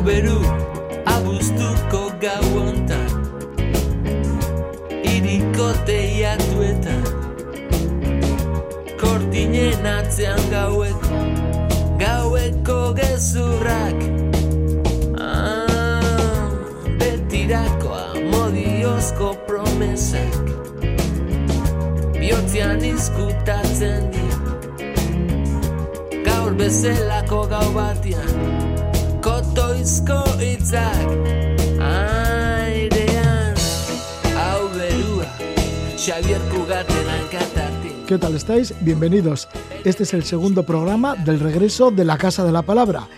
Beru abuztuko gau ontan Iriko teiatuetan Kortinen atzean gaueko Gaueko gezurrak. Ah, Betirakoa modiozko promesak Biotzean izkutatzen dira. Gaur bezelako gau batian Hau berua Xavier ¿Qué tal estáis? Bienvenidos. Este es el segundo programa del regreso de la Casa de la Palabra.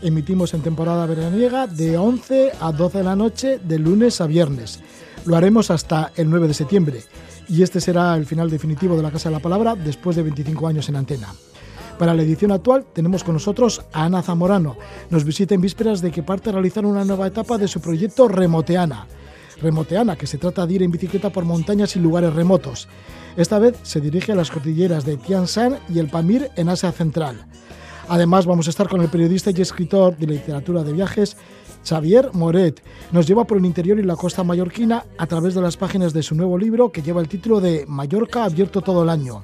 Emitimos en temporada veraniega de 11 a 12 de la noche de lunes a viernes. Lo haremos hasta el 9 de septiembre y este será el final definitivo de la Casa de la Palabra después de 25 años en antena. Para la edición actual tenemos con nosotros a Ana Zamorano. Nos visita en vísperas de que parte a realizar una nueva etapa de su proyecto Remoteana. Remoteana, que se trata de ir en bicicleta por montañas y lugares remotos. Esta vez se dirige a las cordilleras de Tian Shan y el Pamir en Asia Central. Además vamos a estar con el periodista y escritor de literatura de viajes Xavier Moret. Nos lleva por el interior y la costa mallorquina a través de las páginas de su nuevo libro que lleva el título de Mallorca abierto todo el año.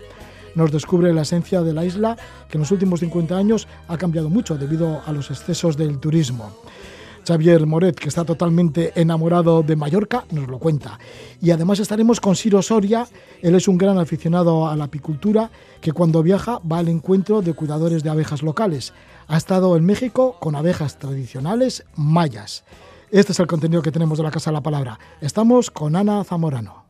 Nos descubre la esencia de la isla que en los últimos 50 años ha cambiado mucho debido a los excesos del turismo. Xavier Moret, que está totalmente enamorado de Mallorca, nos lo cuenta. Y además estaremos con Siro Soria, él es un gran aficionado a la apicultura, que cuando viaja va al encuentro de cuidadores de abejas locales. Ha estado en México con abejas tradicionales mayas. Este es el contenido que tenemos de la Casa de la Palabra. Estamos con Ana Zamorano.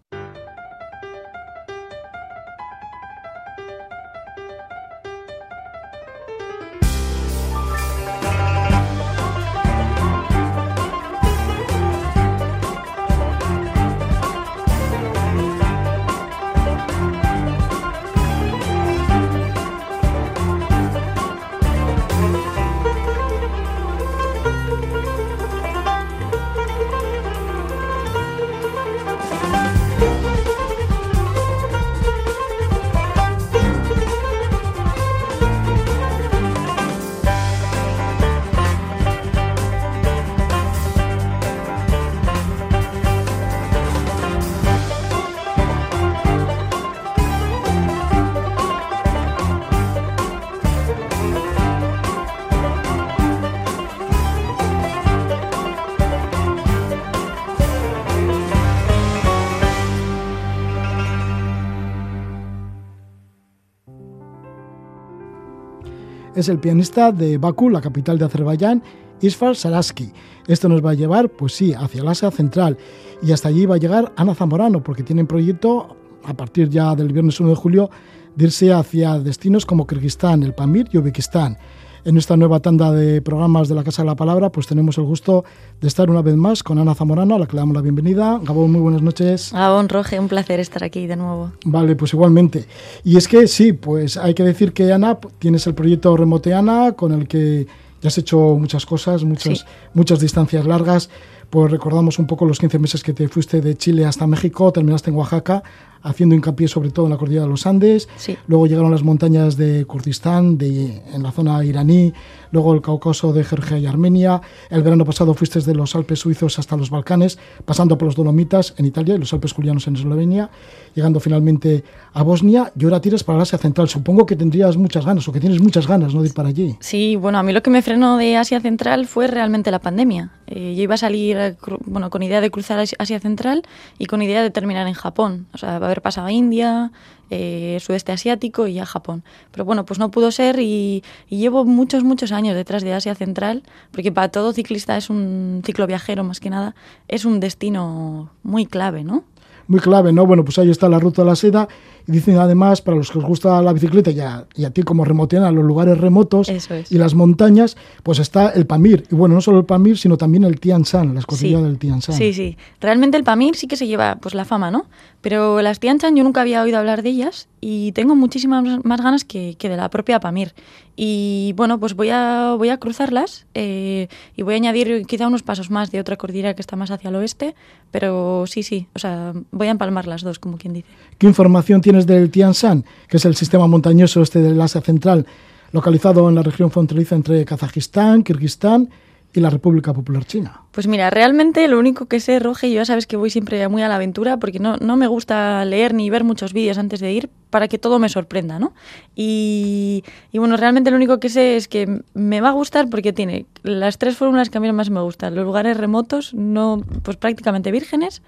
Es el pianista de Bakú, la capital de Azerbaiyán, Isfar Saraski. Esto nos va a llevar, pues sí, hacia el Asia Central. Y hasta allí va a llegar Ana Zamorano, porque tienen proyecto, a partir ya del viernes 1 de julio, de irse hacia destinos como Kirguistán, el Pamir y Uzbekistán. En esta nueva tanda de programas de la Casa de la Palabra, pues tenemos el gusto de estar una vez más con Ana Zamorano, a la que le damos la bienvenida. Gabón, muy buenas noches. Gabón, Roge, un placer estar aquí de nuevo. Vale, pues igualmente. Y es que sí, pues hay que decir que Ana, tienes el proyecto Remoteana, con el que ya has hecho muchas cosas, muchas, sí. muchas distancias largas. Pues recordamos un poco los 15 meses que te fuiste de Chile hasta México, terminaste en Oaxaca, haciendo hincapié sobre todo en la cordillera de los Andes. Sí. Luego llegaron las montañas de Kurdistán, de, en la zona iraní, luego el Cáucaso de Georgia y Armenia. El verano pasado fuiste desde los Alpes suizos hasta los Balcanes, pasando por los Dolomitas en Italia y los Alpes julianos en Eslovenia, llegando finalmente a Bosnia y ahora tiras para Asia Central. Supongo que tendrías muchas ganas o que tienes muchas ganas ¿no? de ir para allí. Sí, bueno, a mí lo que me frenó de Asia Central fue realmente la pandemia. Eh, yo iba a salir bueno, con idea de cruzar Asia Central y con idea de terminar en Japón. O sea, haber pasado a India, eh, sudeste asiático y a Japón. Pero bueno, pues no pudo ser y, y, llevo muchos, muchos años detrás de Asia Central, porque para todo ciclista es un ciclo viajero más que nada, es un destino muy clave, ¿no? Muy clave, ¿no? Bueno, pues ahí está la ruta de la seda y dicen además, para los que os gusta la bicicleta y a, y a ti como remoteana, los lugares remotos es. y las montañas, pues está el Pamir. Y bueno, no solo el Pamir, sino también el Tian Shan, la escotilla Sí. del Tian Shan. Sí, sí. Realmente el Pamir sí que se lleva pues la fama, ¿no? Pero las Tian Shan yo nunca había oído hablar de ellas y tengo muchísimas más ganas que, que de la propia Pamir. Y bueno, pues voy a, voy a cruzarlas eh, y voy a añadir quizá unos pasos más de otra cordillera que está más hacia el oeste, pero sí, sí, o sea, voy a empalmar las dos, como quien dice. ¿Qué información del Tian Shan, que es el sistema montañoso este del Asia Central, localizado en la región fronteriza entre Kazajistán, Kirguistán y la República Popular China. Pues mira, realmente lo único que sé, Roge, yo ya sabes que voy siempre muy a la aventura porque no, no me gusta leer ni ver muchos vídeos antes de ir para que todo me sorprenda, ¿no? Y, bueno, realmente lo único que sé es que me va a gustar porque tiene las tres fórmulas que a mí más me gustan. Los lugares remotos, no, pues prácticamente vírgenes,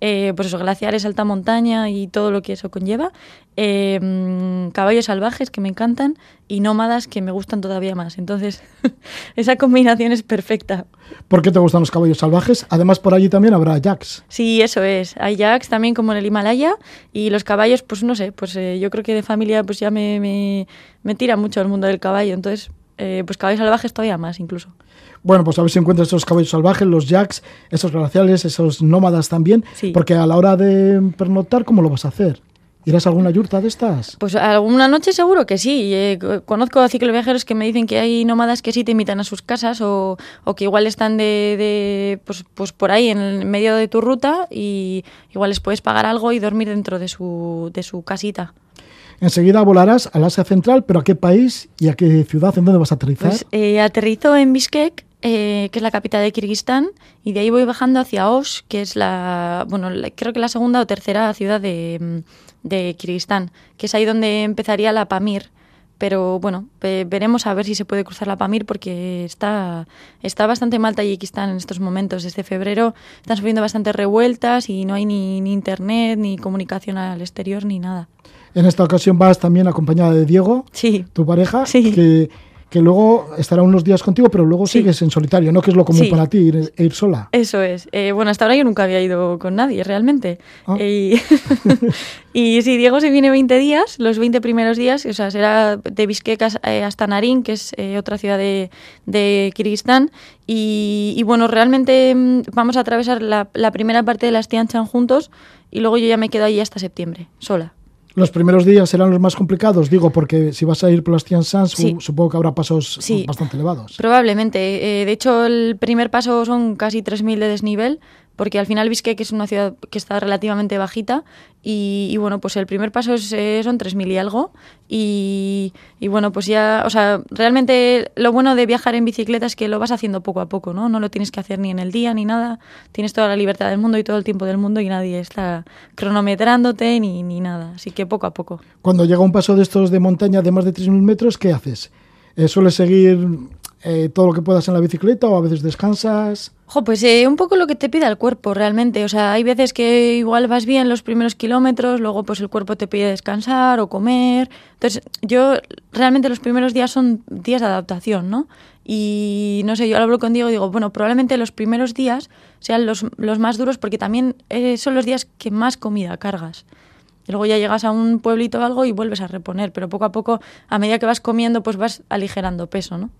eh, pues eso, glaciares, alta montaña y todo lo que eso conlleva, eh, caballos salvajes que me encantan y nómadas que me gustan todavía más. Entonces, esa combinación es perfecta. ¿Por qué te gustan los caballos salvajes? Además, por allí también habrá yaks. Sí, eso es. Hay yaks también como en el Himalaya y los caballos, pues no sé, pues eh, yo creo que de familia pues ya me, me, me tira mucho el mundo del caballo. Entonces, eh, pues caballos salvajes todavía más incluso. Bueno, pues a ver si encuentras esos caballos salvajes, los yaks, esos glaciales, esos nómadas también, Sí. porque a la hora de pernoctar, ¿cómo lo vas a hacer? ¿Irás a alguna yurta de estas? Pues alguna noche seguro que sí. Eh, co- conozco a cicloviajeros que me dicen que hay nómadas que sí te invitan a sus casas o, o que igual están de, de, pues, pues por ahí en el medio de tu ruta y igual les puedes pagar algo y dormir dentro de su, de su casita. Enseguida volarás al Asia Central, pero ¿a qué país y a qué ciudad? ¿En dónde vas a aterrizar? Pues eh, aterrizo en Bishkek, eh, que es la capital de Kirguistán, y de ahí voy bajando hacia Osh, que es la, bueno, la- creo que la segunda o tercera ciudad de, mm, de Kirguistán, que es ahí donde empezaría la Pamir. Pero bueno, ve- veremos a ver si se puede cruzar la Pamir porque está, está bastante mal Tayikistán en estos momentos. Desde febrero están sufriendo bastantes revueltas y no hay ni, ni internet, ni comunicación al exterior, ni nada. En esta ocasión vas también acompañada de Diego, Sí, tu pareja, Sí. que, que luego estará unos días contigo, pero luego Sí. sigues en solitario, ¿no? Que es lo común Sí. para ti, ir, ir sola. Eso es. Eh, bueno, hasta ahora yo nunca había ido con nadie, realmente. Ah. Y, y sí, Diego se viene 20 días, los 20 primeros días, o sea, será de Bishkek as- eh, hasta Narín, que es eh, otra ciudad de, de Kirguistán. Y, y bueno, realmente mm, vamos a atravesar la, la primera parte de las Tian Shan juntos y luego yo ya me quedo allí hasta septiembre, sola. Los primeros días serán los más complicados, digo, porque si vas a ir por las Tian Sí. supongo que habrá pasos Sí. bastante elevados. Probablemente. Eh, de hecho, el primer paso son casi 3.000 de desnivel, porque al final Bishkek es una ciudad que está relativamente bajita y, bueno, pues el primer paso es, eh, son 3.000 y algo. Y, y bueno, pues ya, o sea, realmente lo bueno de viajar en bicicleta es que lo vas haciendo poco a poco, ¿no? No lo tienes que hacer ni en el día ni nada. Tienes toda la libertad del mundo y todo el tiempo del mundo y nadie está cronometrándote ni, ni nada. Así que poco a poco. Cuando llega un paso de estos de montaña de más de 3.000 metros, ¿qué haces? Eh, ¿Sueles seguir eh, todo lo que puedas en la bicicleta o a veces descansas? Jo, pues eh, un poco lo que te pida el cuerpo realmente. O sea, hay veces que igual vas bien los primeros kilómetros, luego pues el cuerpo te pide descansar o comer. Entonces, yo realmente los primeros días son días de adaptación, ¿no? Y no sé, yo hablo con Diego y digo, bueno, probablemente los primeros días sean los, los más duros porque también eh, son los días que más comida cargas. Y luego ya llegas a un pueblito o algo y vuelves a reponer, pero poco a poco, a medida que vas comiendo, pues vas aligerando peso, ¿no?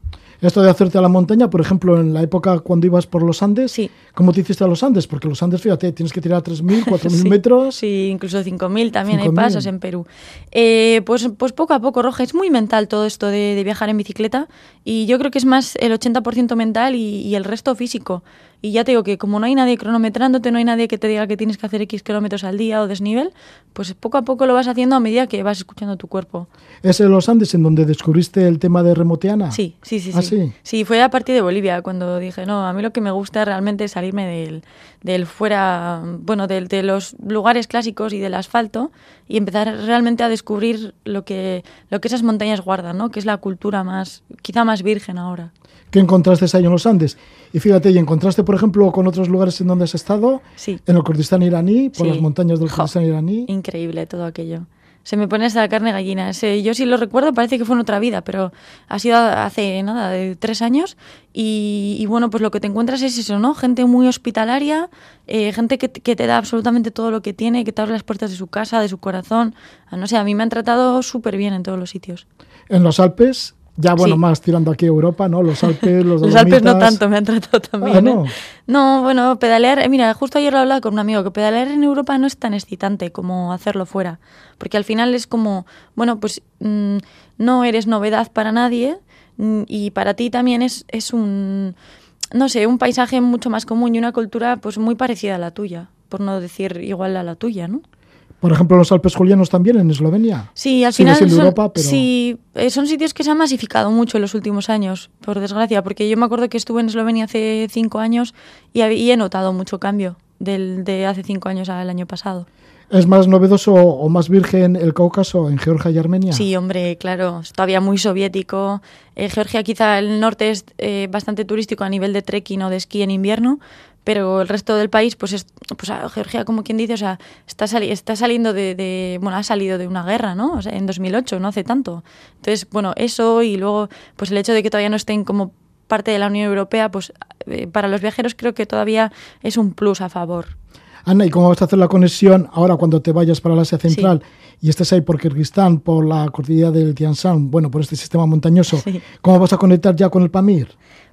Esto de hacerte a la montaña, por ejemplo, en la época cuando ibas por los Andes, Sí. ¿cómo te hiciste a los Andes? Porque los Andes, fíjate, tienes que tirar 3.000, 4.000 Sí, metros. Sí, incluso 5.000 también hay 5.000. pasos en Perú. Eh, pues, pues poco a poco, Roja, es muy mental todo esto de, de viajar en bicicleta y yo creo que es más el 80% mental y, y el resto físico. Y ya te digo que como no hay nadie cronometrándote, no hay nadie que te diga que tienes que hacer X kilómetros al día o desnivel, pues poco a poco lo vas haciendo a medida que vas escuchando tu cuerpo. ¿Es en los Andes en donde descubriste el tema de remoteana? Sí, sí, sí. ¿Ah, sí. sí? fue a partir de Bolivia cuando dije, no, a mí lo que me gusta realmente es salirme del, del fuera, bueno, del- de, los lugares clásicos y del asfalto y empezar realmente a descubrir lo que, lo que esas montañas guardan, ¿no? Que es la cultura más, quizá más virgen ahora. ¿Qué encontraste ahí en los Andes? Y fíjate, ¿y encontraste, por ejemplo, con otros lugares en donde has estado? Sí. En el Kurdistán iraní, por Sí. las montañas del Jo, Kurdistán iraní. Increíble todo aquello. Se me pone la carne gallina. Yo sí lo recuerdo, parece que fue en otra vida, pero ha sido hace nada, de tres años. Y, y bueno, pues lo que te encuentras es eso, ¿no? Gente muy hospitalaria, eh, gente que, te- que te da absolutamente todo lo que tiene, que te abre las puertas de su casa, de su corazón. Ah, No sé, a mí me han tratado súper bien en todos los sitios. En los Alpes, ya bueno, Sí. más tirando aquí a Europa, ¿no? Los Alpes, los Los Alpes no tanto, me han tratado también. Ah, ¿no? ¿eh? No, bueno, pedalear, eh, mira, justo ayer lo hablaba con un amigo, que pedalear en Europa no es tan excitante como hacerlo fuera, porque al final es como, bueno, pues mm, no eres novedad para nadie mm, y para ti también es, es un, no sé, un paisaje mucho más común y una cultura pues muy parecida a la tuya, por no decir igual a la tuya, ¿no? Por ejemplo, los Alpes Julianos también en Eslovenia. Sí, al final son, Europa, pero- sí, eh, son sitios que se han masificado mucho en los últimos años, por desgracia, porque yo me acuerdo que estuve en Eslovenia hace cinco años y he notado mucho cambio del, de hace cinco años al año pasado. ¿Es más novedoso o más virgen el Cáucaso en Georgia y Armenia? Sí, hombre, claro, es todavía muy soviético. Eh, Georgia quizá el norte es eh, bastante turístico a nivel de trekking o de esquí en invierno, pero el resto del país, pues, es, pues a Georgia, como quien dice, o sea, está, sali- está saliendo de, de- bueno, ha salido de una guerra, ¿no? O sea, en 2008, no hace tanto. Entonces, bueno, eso y luego, pues el hecho de que todavía no estén como parte de la Unión Europea, pues eh, para los viajeros creo que todavía es un plus a favor. Ana, ¿y cómo vas a hacer la conexión ahora cuando te vayas para el Asia Central y estés ahí por Kirguistán, por la cordillera del Tian Shan, bueno, por este sistema montañoso? Sí. ¿Cómo vas a conectar ya con el Pamir?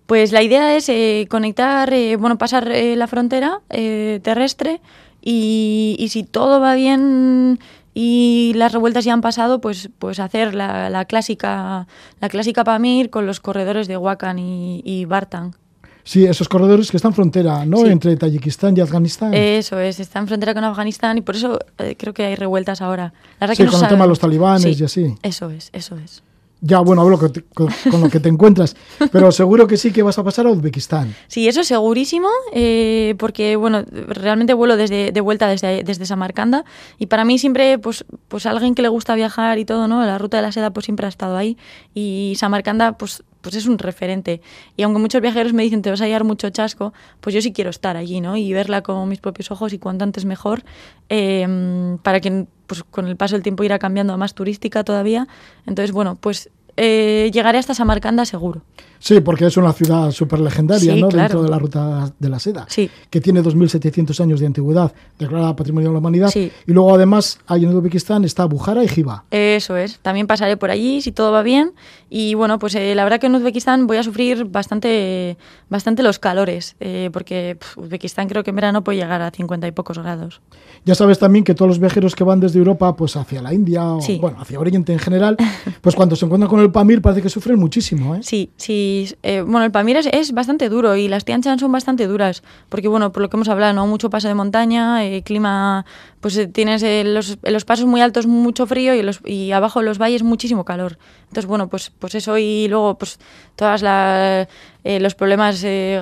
Pues la idea es eh, conectar, eh, bueno, pasar eh, la frontera eh, terrestre y, y si todo va bien y las revueltas ya han pasado, pues, pues hacer la, la clásica, la clásica Pamir con los corredores de Huacan y, y Bartan. Sí, esos corredores que están frontera, ¿no? Sí. Entre Tayikistán y Afganistán. Eso es, está en frontera con Afganistán y por eso eh, creo que hay revueltas ahora. La Sí, que no con el tema de los talibanes Sí, y así. Eso es, eso es. Ya, bueno, hablo con, lo que te encuentras, pero seguro que sí que vas a pasar a Uzbekistán. Sí, eso es segurísimo, eh, porque bueno, realmente vuelo desde, de vuelta desde, desde Samarcanda y para mí siempre, pues, pues alguien que le gusta viajar y todo, ¿no? La ruta de la seda pues siempre ha estado ahí y Samarcanda pues, pues es un referente. Y aunque muchos viajeros me dicen te vas a llevar mucho chasco, pues yo sí quiero estar allí, ¿no? Y verla con mis propios ojos y cuanto antes mejor, eh, para que pues, con el paso del tiempo irá cambiando a más turística todavía. Entonces, bueno, pues eh, llegaré hasta Samarcanda seguro. Sí, porque es una ciudad súper legendaria, Sí, ¿no? claro. Dentro de la ruta de la seda, Sí. que tiene 2.700 años de antigüedad, declarada Patrimonio de la Humanidad. Sí. Y luego, además, ahí en Uzbekistán está Bujara y Jiva. Eso es, también pasaré por allí si todo va bien. Y bueno, pues eh, la verdad que en Uzbekistán voy a sufrir bastante, bastante los calores, eh, porque Uzbekistán creo que en verano puede llegar a 50 y pocos grados. Ya sabes también que todos los viajeros que van desde Europa pues hacia la India o bueno, hacia Oriente en general, pues cuando se encuentran con el Pamir parece que sufren muchísimo, ¿eh? Sí, sí. Eh, bueno, el Pamir es, es bastante duro y las Tian Shan son bastante duras, porque bueno, por lo que hemos hablado, no mucho paso de montaña, eh, clima, pues eh, tienes eh, los, los pasos muy altos mucho frío y, los, y abajo en los valles muchísimo calor. Entonces bueno, pues, pues eso y luego pues todas eh, los problemas eh,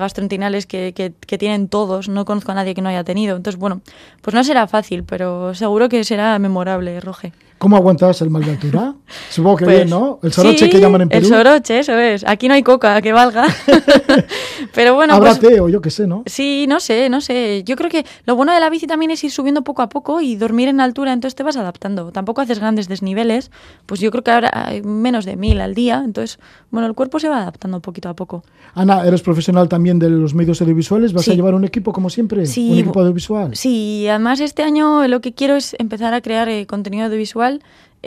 que, que, que tienen todos, no conozco a nadie que no haya tenido. Entonces bueno, pues no será fácil, pero seguro que será memorable, Roge. ¿Cómo aguantas el mal de altura? Supongo que Pues, bien, ¿no? El soroche sí, que llaman en Perú. El soroche, eso es. Aquí no hay coca que valga. Pero bueno, Habrá pues, té o yo qué sé, ¿no? Sí, no sé, no sé. Yo creo que lo bueno de la bici también es ir subiendo poco a poco y dormir en altura, entonces te vas adaptando. Tampoco haces grandes desniveles, pues yo creo que ahora hay menos de mil al día, entonces, bueno, el cuerpo se va adaptando poquito a poco. Ana, eres profesional también de los medios audiovisuales. ¿Vas Sí. a llevar un equipo como siempre? Sí, ¿Un equipo audiovisual? Sí, además este año lo que quiero es empezar a crear eh, contenido audiovisual.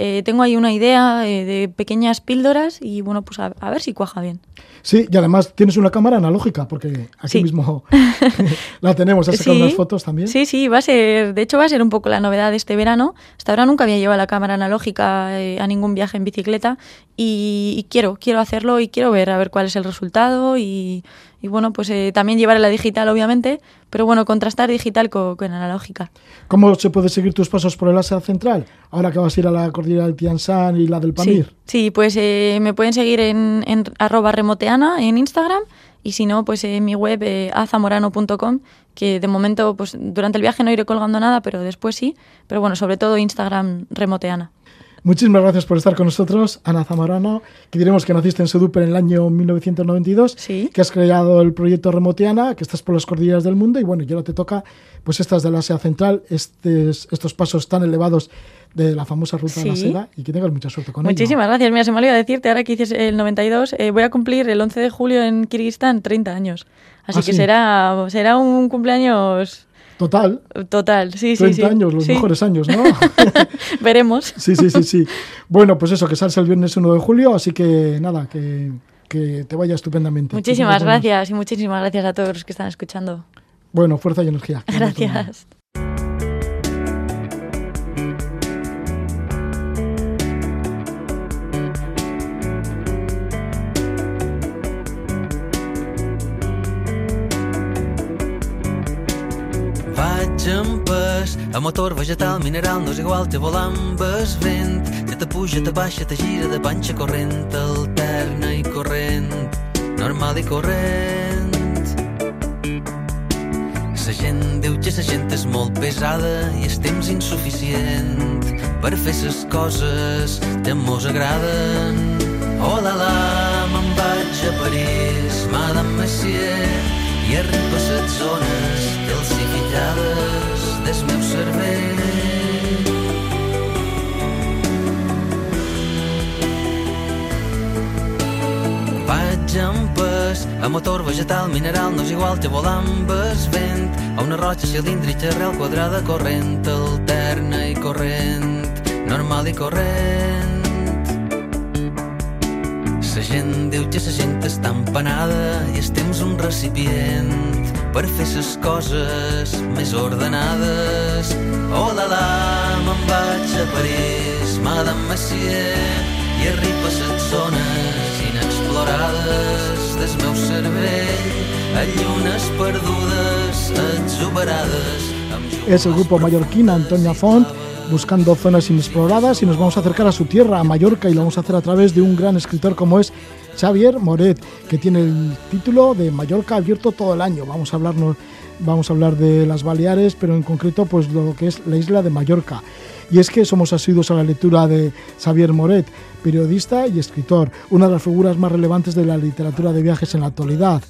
Eh, tengo ahí una idea eh, de pequeñas píldoras y bueno, pues a, a ver si cuaja bien. Sí, y además tienes una cámara analógica, porque aquí Sí. mismo la tenemos. Has sacado Sí. unas fotos también. Sí, sí, va a ser, de hecho va a ser un poco la novedad de este verano. Hasta ahora nunca había llevado la cámara analógica eh, a ningún viaje en bicicleta y, y quiero, quiero hacerlo y quiero ver a ver cuál es el resultado y, y bueno, pues eh, también llevar la digital obviamente, pero bueno, contrastar digital co- con, analógica. ¿Cómo se puede seguir tus pasos por el Asia Central? Ahora que vas a ir a la cordillera del Tian Shan y la del Sí, Pamir. sí, pues eh, me pueden seguir en, en arroba remoteana en Instagram y si no, pues en mi web eh, azamorano.com, que de momento, pues durante el viaje no iré colgando nada, pero después sí. Pero bueno, sobre todo Instagram remoteana. Muchísimas gracias por estar con nosotros, Ana Zamorano, que diremos que naciste en Seduper en el año 1992, Sí. que has creado el proyecto Remoteana, que estás por las cordilleras del mundo y bueno, y ahora te toca pues estas del Asia Central, estes- estos pasos tan elevados de la famosa ruta de la seda y que tengas mucha suerte con ello. Muchísimas gracias. Mira, se me olvidó decirte, ahora que dices el 92, eh, voy a cumplir el 11 de julio en Kirguistán 30 años. Así Ah, que sí. será, será un cumpleaños Total, total. Sí, 30 sí, años, los Sí. mejores años, ¿no? Veremos. sí, sí, sí, sí. Bueno, pues eso, que sales el viernes 1 de julio, así que nada, que, que te vaya estupendamente. Muchísimas gracias y muchísimas gracias a todos los que están escuchando. Bueno, fuerza y energía. Gracias. Pes, a motor vegetal, mineral, no és igual, te volant ves vent, que te puja, te baixa, te gira de panxa corrent, alterna i corrent, normal i corrent. La gent diu que la gent és molt pesada i el temps insuficient per fer les coses que mos agraden. Oh la la, me'n vaig a París, Madame Messier, i arriba a les zones calcificades del meu cervell. Vaig amb pes, a motor vegetal, mineral, no és igual que volar amb el vent, a una roja cilíndrica, arrel quadrada, corrent, alterna i corrent, normal i corrent. La gent diu que la gent està empanada i el temps un recipient per fer les coses més ordenades. Oh la la, me'n vaig a París, Madame Messier, i arriba les zones inexplorades del meu cervell, a llunes perdudes, exuberades. Es el grupo mallorquín Antonia Font buscando zonas inexploradas y nos vamos a acercar a su tierra, a Mallorca, y lo vamos a hacer a través de un gran escritor como es Xavier Moret, que tiene el título de Mallorca abierto todo el año. Vamos a hablarnos, vamos a hablar de las Baleares, pero en concreto pues lo que es la isla de Mallorca. Y es que somos asiduos a la lectura de Xavier Moret, periodista y escritor, una de las figuras más relevantes de la literatura de viajes en la actualidad.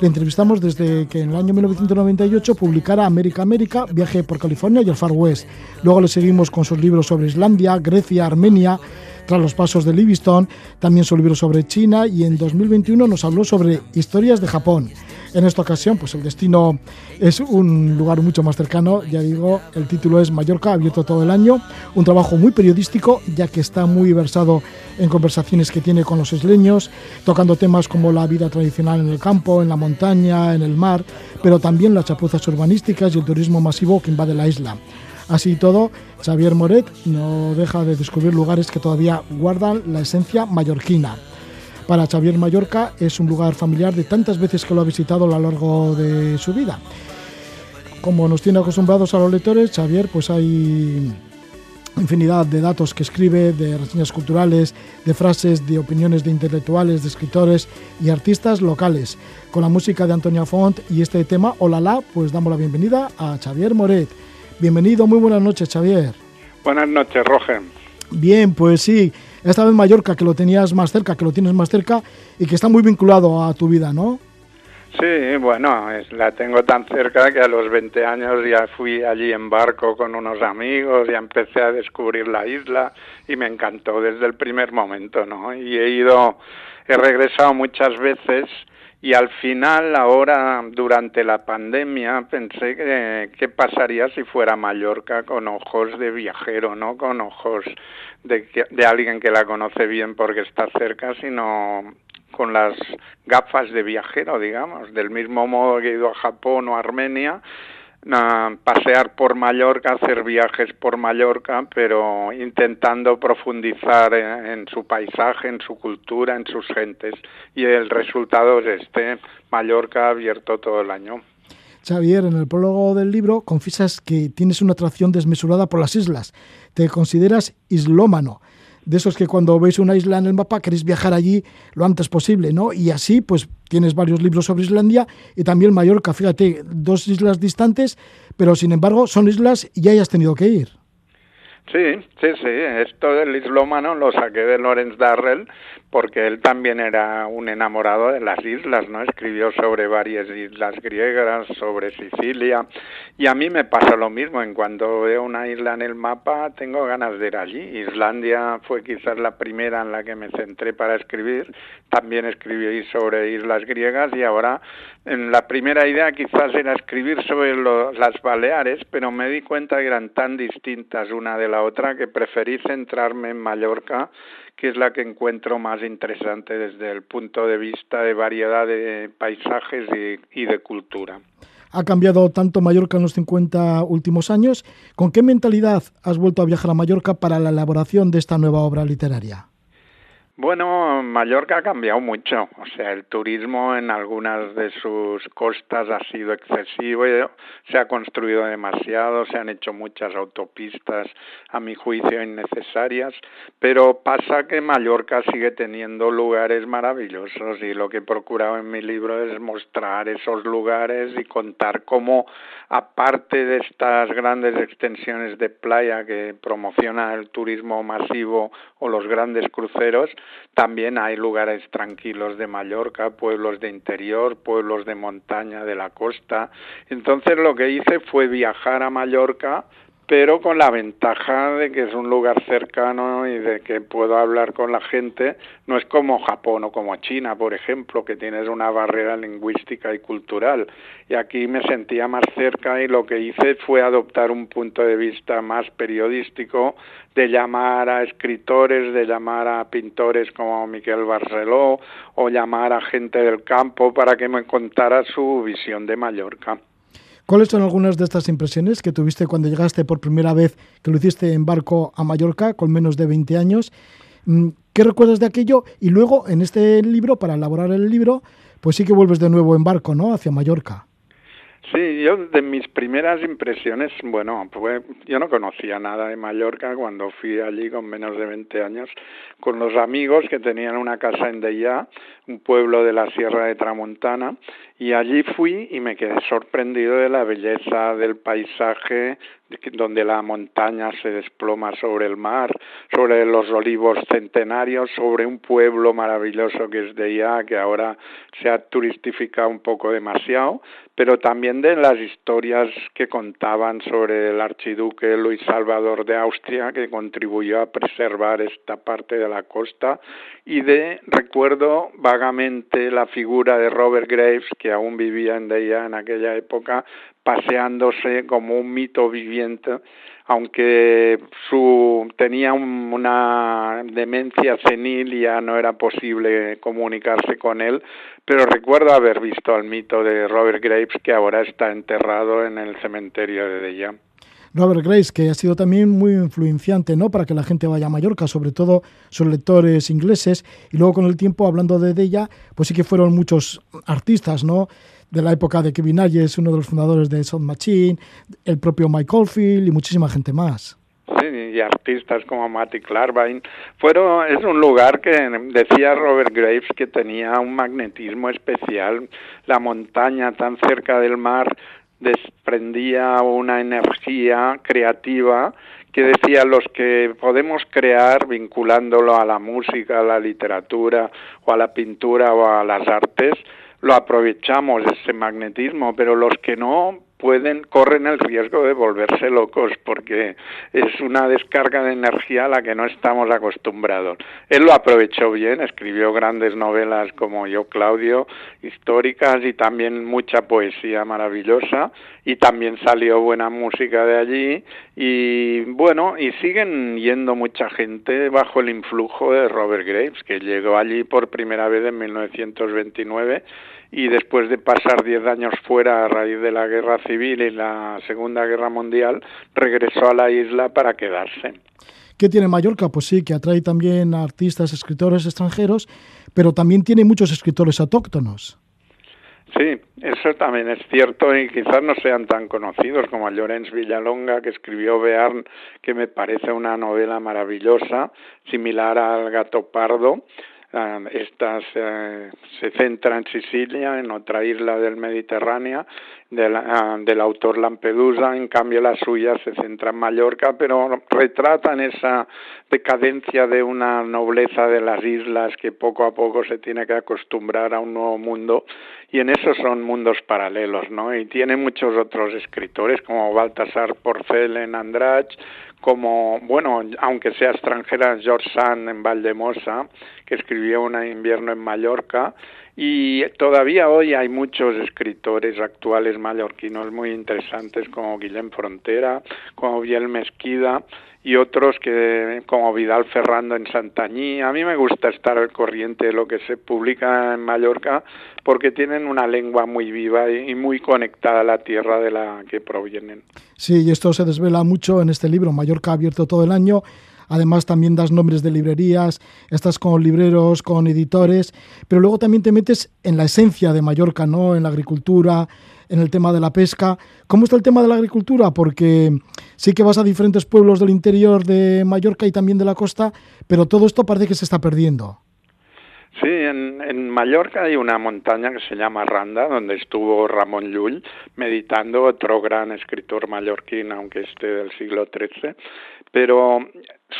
Le entrevistamos desde que en el año 1998 publicara América América, Viaje por California y el Far West. Luego le seguimos con sus libros sobre Islandia, Grecia, Armenia, tras los pasos de Livingstone, también su libro sobre China y en 2021 nos habló sobre historias de Japón. En esta ocasión, pues el destino es un lugar mucho más cercano, ya digo, el título es Mallorca, abierto todo el año, un trabajo muy periodístico, ya que está muy versado en conversaciones que tiene con los isleños, tocando temas como la vida tradicional en el campo, en la montaña, en el mar, pero también las chapuzas urbanísticas y el turismo masivo que invade la isla. Así y todo, Xavier Moret no deja de descubrir lugares que todavía guardan la esencia mallorquina. Para Xavier Mallorca es un lugar familiar de tantas veces que lo ha visitado a lo largo de su vida. Como nos tiene acostumbrados a los lectores, Xavier, pues hay infinidad de datos que escribe, de reseñas culturales, de frases, de opiniones de intelectuales, de escritores y artistas locales. Con la música de Antonia Font y este tema, Hola pues damos la bienvenida a Xavier Moret. Bienvenido, muy buenas noches, Xavier. Buenas noches, Roger. Bien, pues sí, esta vez Mallorca, que lo tenías más cerca, que lo tienes más cerca y que está muy vinculado a tu vida, ¿no? Sí, bueno, es, la tengo tan cerca que a los 20 años ya fui allí en barco con unos amigos, ya empecé a descubrir la isla y me encantó desde el primer momento, ¿no? Y he ido, he regresado muchas veces y al final, ahora, durante la pandemia, pensé que qué pasaría si fuera Mallorca con ojos de viajero, no con ojos de, de alguien que la conoce bien porque está cerca, sino con las gafas de viajero, digamos, del mismo modo que he ido a Japón o a Pasear por Mallorca, hacer viajes por Mallorca, pero intentando profundizar en, su paisaje, en su cultura, en sus gentes. Y el resultado es este, Mallorca abierto todo el año. Xavier, en el prólogo del libro confiesas que tienes una atracción desmesurada por las islas. Te consideras islómano de esos que cuando veis una isla en el mapa queréis viajar allí lo antes posible, ¿no? Y así, pues tienes varios libros sobre Islandia y también Mallorca. Fíjate, dos islas distantes, pero sin embargo son islas y ya hayas tenido que ir. Sí, sí, sí. Esto del islómano lo saqué de Lorenz Darrell porque él también era un enamorado de las islas, ¿no? Escribió sobre varias islas griegas, sobre Sicilia, y a mí me pasa lo mismo, en cuanto veo una isla en el mapa tengo ganas de ir allí. Islandia fue quizás la primera en la que me centré para escribir, también escribí sobre islas griegas y ahora en la primera idea quizás era escribir sobre las Baleares, pero me di cuenta que eran tan distintas una de la otra que preferí centrarme en Mallorca que es la que encuentro más interesante desde el punto de vista de variedad de paisajes y, de cultura. Ha cambiado tanto Mallorca en los 50 últimos años. ¿Con qué mentalidad has vuelto a viajar a Mallorca para la elaboración de esta nueva obra literaria? Bueno, Mallorca ha cambiado mucho. O sea, el turismo en algunas de sus costas ha sido excesivo, se ha construido demasiado, se han hecho muchas autopistas, a mi juicio, innecesarias, pero pasa que Mallorca sigue teniendo lugares maravillosos y lo que he procurado en mi libro es mostrar esos lugares y contar cómo, aparte de estas grandes extensiones de playa que promociona el turismo masivo o los grandes cruceros, también hay lugares tranquilos de Mallorca, pueblos de interior, pueblos de montaña de la costa. Entonces lo que hice fue viajar a Mallorca pero con la ventaja de que es un lugar cercano y de que puedo hablar con la gente. No es como Japón o como China, por ejemplo, que tienes una barrera lingüística y cultural. Y aquí me sentía más cerca y lo que hice fue adoptar un punto de vista más periodístico, de llamar a escritores, de llamar a pintores como Miquel Barceló o llamar a gente del campo para que me contara su visión de Mallorca. ¿Cuáles son algunas de estas impresiones que tuviste cuando llegaste por primera vez, que lo hiciste en barco a Mallorca con menos de 20 años? Mm, ¿Qué recuerdas de aquello? Y luego, en este libro, para elaborar el libro, pues sí que vuelves de nuevo en barco, ¿no? Hacia Mallorca. Sí, yo de mis primeras impresiones, bueno, pues yo no conocía nada de Mallorca cuando fui allí con menos de 20 años, con los amigos que tenían una casa en Deia, un pueblo de la Sierra de Tramontana, y allí fui y me quedé sorprendido de la belleza del paisaje, donde la montaña se desploma sobre el mar, sobre los olivos centenarios, sobre un pueblo maravilloso que es de ya, que ahora se ha turistificado un poco demasiado, pero también de las historias que contaban sobre el archiduque Luis Salvador de Austria, que contribuyó a preservar esta parte de la costa, y de, recuerdo vagamente, la figura de Robert Graves, que aún vivía en Deia en aquella época, paseándose como un mito viviente, aunque su tenía una demencia senil y ya no era posible comunicarse con él, pero recuerdo haber visto al mito de Robert Graves que ahora está enterrado en el cementerio de Deia. Robert Graves, que ha sido también muy influenciante ¿no? para que la gente vaya a Mallorca, sobre todo sus lectores ingleses, y luego con el tiempo, hablando de ella, pues sí que fueron muchos artistas, ¿no? De la época de Kevin Ayers, uno de los fundadores de Sound Machine, el propio Mike Oldfield y muchísima gente más. Sí, y artistas como Matty Clarvine. Fueron, es un lugar que decía Robert Graves que tenía un magnetismo especial. La montaña tan cerca del mar desprendía una energía creativa que decía los que podemos crear vinculándolo a la música, a la literatura o a la pintura o a las artes, lo aprovechamos ese magnetismo, pero los que no pueden corren el riesgo de volverse locos porque es una descarga de energía a la que no estamos acostumbrados. Él lo aprovechó bien, escribió grandes novelas como Yo Claudio, históricas y también mucha poesía maravillosa y también salió buena música de allí y bueno, y siguen yendo mucha gente bajo el influjo de Robert Graves que llegó allí por primera vez en 1929 y después de pasar diez años fuera a raíz de la guerra civil y la Segunda Guerra Mundial, regresó a la isla para quedarse. ¿Qué tiene Mallorca? Pues sí, que atrae también a artistas, escritores extranjeros, pero también tiene muchos escritores autóctonos. Sí, eso también es cierto y quizás no sean tan conocidos como Llorens Villalonga, que escribió Bearn, que me parece una novela maravillosa, similar al Gato Pardo, esta se, centra en Sicilia, en otra isla del Mediterráneo, ah, del autor Lampedusa, en cambio la suya se centra en Mallorca, pero retratan esa decadencia de una nobleza de las islas que poco a poco se tiene que acostumbrar a un nuevo mundo y en eso son mundos paralelos, ¿no? Y tiene muchos otros escritores como Baltasar Porcel en Andrach, como, bueno, aunque sea extranjera, George Sand en Valdemosa, que escribió Un invierno en Mallorca, y todavía hoy hay muchos escritores actuales mallorquinos muy interesantes como Guillem Frontera, como Biel Mesquida, y otros que como Vidal Ferrando en Santañí. A mí me gusta estar al corriente de lo que se publica en Mallorca porque tienen una lengua muy viva y muy conectada a la tierra de la que provienen. Sí, y esto se desvela mucho en este libro, Mallorca abierto todo el año. Además también das nombres de librerías, estás con libreros, con editores, pero luego también te metes en la esencia de Mallorca, ¿no? En la agricultura, en el tema de la pesca. ¿Cómo está el tema de la agricultura? Porque sí que vas a diferentes pueblos del interior de Mallorca y también de la costa, pero todo esto parece que se está perdiendo. Sí, en, en, Mallorca hay una montaña que se llama Randa, donde estuvo Ramón Llull meditando, otro gran escritor mallorquín, aunque esté del siglo XIII. Pero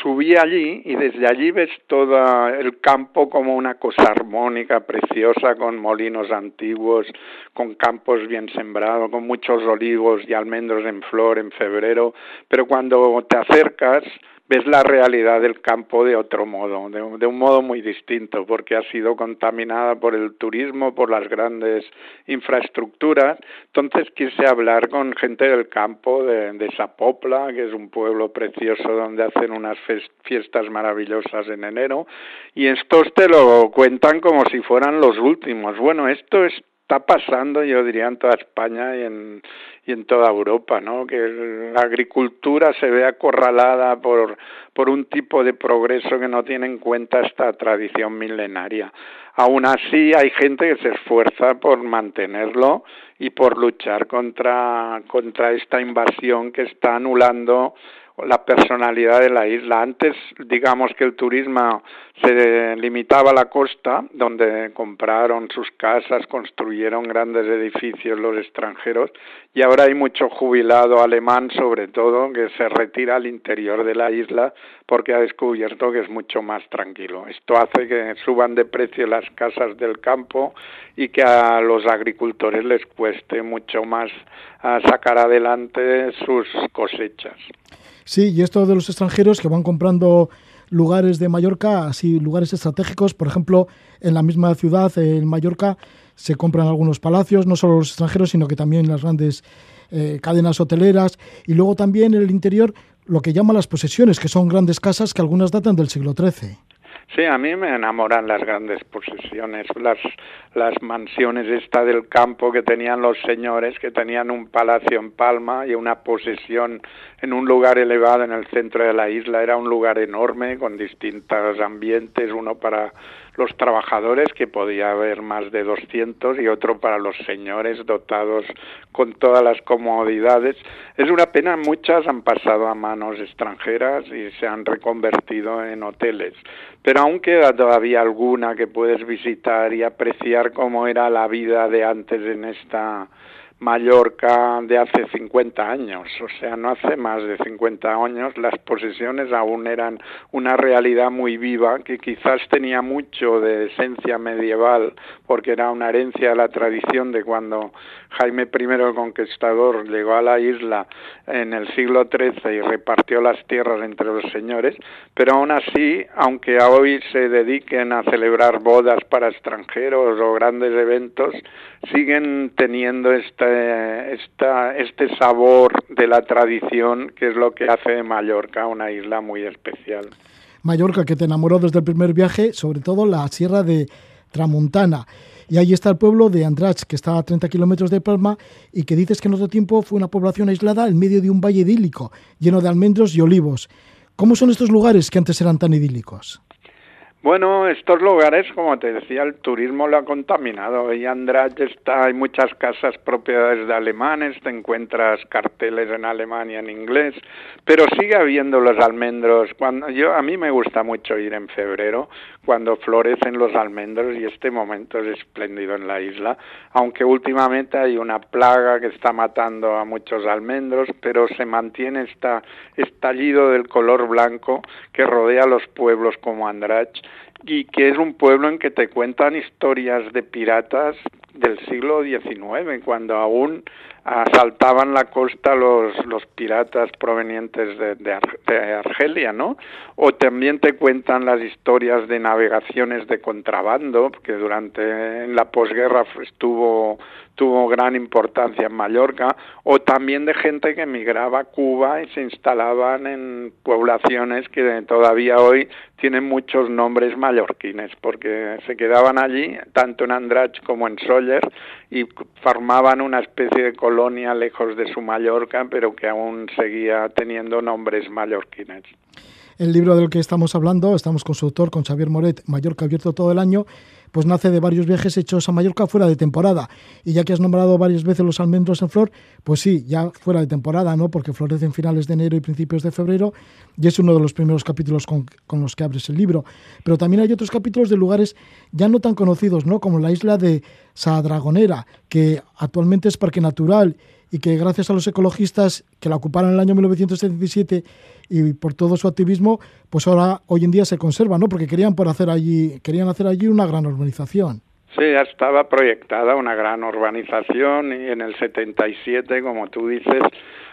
subí allí y desde allí ves todo el campo como una cosa armónica, preciosa, con molinos antiguos, con campos bien sembrados, con muchos olivos y almendros en flor en febrero. Pero cuando te acercas, ves la realidad del campo de otro modo, de, un modo muy distinto, porque ha sido contaminada por el turismo, por las grandes infraestructuras. Entonces quise hablar con gente del campo de, de que es un pueblo precioso donde hacen unas fiestas maravillosas en enero, y estos te lo cuentan como si fueran los últimos. Bueno, esto es está pasando, yo diría, en toda España y en, y en toda Europa, ¿no? Que la agricultura se ve acorralada por, por un tipo de progreso que no tiene en cuenta esta tradición milenaria. Aún así, hay gente que se esfuerza por mantenerlo y por luchar contra, contra esta invasión que está anulando la personalidad de la isla. Antes, digamos que el turismo se limitaba a la costa, donde compraron sus casas, construyeron grandes edificios los extranjeros, y ahora hay mucho jubilado alemán, sobre todo, que se retira al interior de la isla porque ha descubierto que es mucho más tranquilo. Esto hace que suban de precio las casas del campo y que a los agricultores les cueste mucho más sacar adelante sus cosechas. Sí, y esto de los extranjeros que van comprando lugares de Mallorca, así lugares estratégicos, por ejemplo, en la misma ciudad, en Mallorca, se compran algunos palacios, no solo los extranjeros, sino que también las grandes eh, cadenas hoteleras, y luego también en el interior lo que llaman las posesiones, que son grandes casas que algunas datan del siglo XIII. Sí, a mí me enamoran las grandes posesiones, las, las mansiones esta del campo que tenían los señores, que tenían un palacio en Palma y una posesión en un lugar elevado en el centro de la isla. Era un lugar enorme con distintos ambientes, uno para los trabajadores, que podía haber más de 200, y otro para los señores dotados con todas las comodidades. Es una pena, muchas han pasado a manos extranjeras y se han reconvertido en hoteles, pero aún queda todavía alguna que puedes visitar y apreciar cómo era la vida de antes en esta Mallorca de hace 50 años, o sea, no hace más de 50 años las posesiones aún eran una realidad muy viva que quizás tenía mucho de esencia medieval porque era una herencia de la tradición de cuando Jaime I el Conquistador llegó a la isla en el siglo XIII y repartió las tierras entre los señores, pero aún así, aunque hoy se dediquen a celebrar bodas para extranjeros o grandes eventos, siguen teniendo esta esta, este sabor de la tradición que es lo que hace de Mallorca una isla muy especial. Mallorca que te enamoró desde el primer viaje, sobre todo la sierra de Tramontana. Y ahí está el pueblo de Andrach, que está a 30 kilómetros de Palma y que dices que en otro tiempo fue una población aislada en medio de un valle idílico, lleno de almendros y olivos. ¿Cómo son estos lugares que antes eran tan idílicos? Bueno, estos lugares, como te decía, el turismo lo ha contaminado. Y Andrade está, hay muchas casas propiedades de alemanes, te encuentras carteles en alemán y en inglés, pero sigue habiendo los almendros. Cuando yo a mí me gusta mucho ir en febrero, cuando florecen los almendros y este momento es espléndido en la isla, aunque últimamente hay una plaga que está matando a muchos almendros, pero se mantiene esta estallido del color blanco que rodea los pueblos como Andrach y que es un pueblo en que te cuentan historias de piratas del siglo XIX, cuando aún asaltaban la costa los, los piratas provenientes de, de, Argelia, ¿no? O también te cuentan las historias de navegaciones de contrabando, que durante la posguerra estuvo tuvo gran importancia en Mallorca, o también de gente que emigraba a Cuba y se instalaban en poblaciones que todavía hoy tienen muchos nombres mallorquines, porque se quedaban allí, tanto en Andrach como en Soller, y formaban una especie de colonia lejos de su Mallorca, pero que aún seguía teniendo nombres mallorquines. El libro del que estamos hablando, estamos con su autor, con Xavier Moret, Mallorca abierto todo el año, pues nace de varios viajes hechos a Mallorca fuera de temporada. Y ya que has nombrado varias veces los almendros en flor, pues sí, ya fuera de temporada, ¿no? Porque florecen finales de enero y principios de febrero, y es uno de los primeros capítulos con, con los que abres el libro. Pero también hay otros capítulos de lugares ya no tan conocidos, ¿no? Como la isla de Sadragonera, que actualmente es parque natural y que gracias a los ecologistas que la ocuparon en el año 1977 y por todo su activismo, pues ahora hoy en día se conserva, ¿no? Porque querían por hacer allí, querían hacer allí una gran urbanización. Sí, ya estaba proyectada una gran urbanización y en el 77, como tú dices,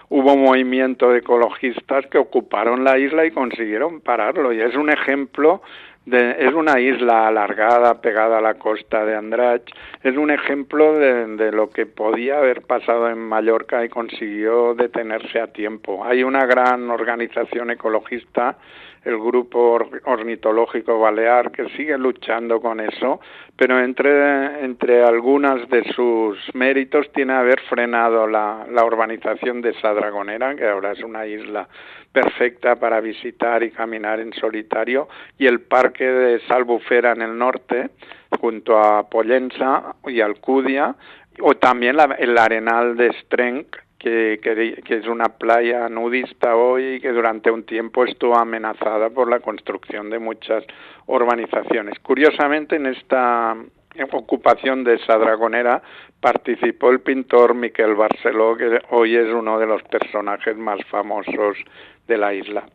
hubo un movimiento de ecologistas que ocuparon la isla y consiguieron pararlo. Y es un ejemplo es una isla alargada pegada a la costa de Andrach. Es un ejemplo de, de, lo que podía haber pasado en Mallorca y consiguió detenerse a tiempo. Hay una gran organización ecologista el grupo ornitológico balear que sigue luchando con eso, pero entre, entre algunas de sus méritos tiene haber frenado la, la urbanización de Sadragonera, que ahora es una isla perfecta para visitar y caminar en solitario, y el parque de Salbufera en el norte, junto a Pollensa y Alcudia, o también el arenal de Strenk, que, es una playa nudista hoy y que durante un tiempo estuvo amenazada por la construcción de muchas urbanizaciones. Curiosamente, en esta ocupación de esa dragonera participó el pintor Miquel Barceló, que hoy es uno de los personajes más famosos de la isla.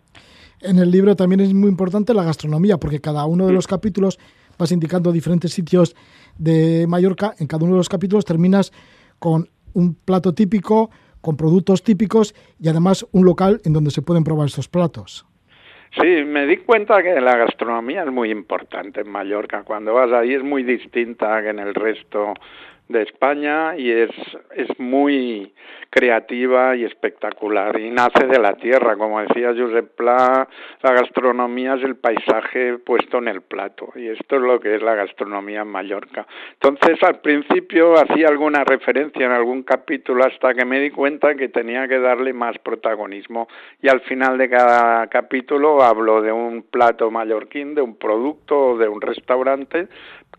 En el libro también es muy importante la gastronomía, porque cada uno de los capítulos vas indicando diferentes sitios de Mallorca. En cada uno de los capítulos terminas con un plato típico, con productos típicos y además un local en donde se pueden probar estos platos. Sí, me di cuenta que la gastronomía es muy importante en Mallorca. Cuando vas ahí es muy distinta que en el resto de España y es, es muy creativa y espectacular y nace de la tierra, como decía Josep Pla, la gastronomía es el paisaje puesto en el plato y esto es lo que es la gastronomía en Mallorca. Entonces al principio hacía alguna referencia en algún capítulo hasta que me di cuenta que tenía que darle más protagonismo y al final de cada capítulo hablo de un plato mallorquín, de un producto o de un restaurante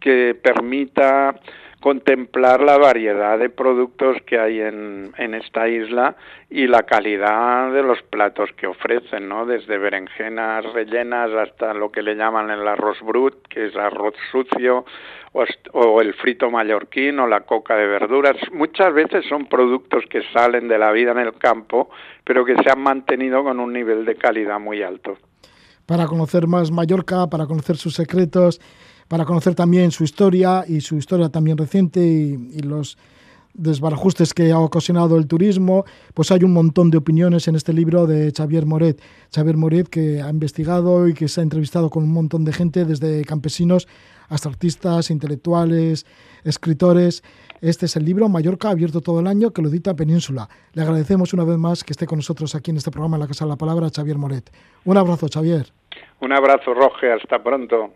que permita contemplar la variedad de productos que hay en, en esta isla y la calidad de los platos que ofrecen, ¿no? Desde berenjenas rellenas hasta lo que le llaman el arroz brut, que es arroz sucio, o, el frito mallorquín o la coca de verduras. Muchas veces son productos que salen de la vida en el campo, pero que se han mantenido con un nivel de calidad muy alto. Para conocer más Mallorca, para conocer sus secretos, para conocer también su historia y su historia también reciente y, los desbarajustes que ha ocasionado el turismo, pues hay un montón de opiniones en este libro de Xavier Moret. Xavier Moret que ha investigado y que se ha entrevistado con un montón de gente, desde campesinos hasta artistas, intelectuales, escritores. Este es el libro Mallorca abierto todo el año que lo edita Península. Le agradecemos una vez más que esté con nosotros aquí en este programa en la Casa de la Palabra, Xavier Moret. Un abrazo, Xavier. Un abrazo, Roge. Hasta pronto.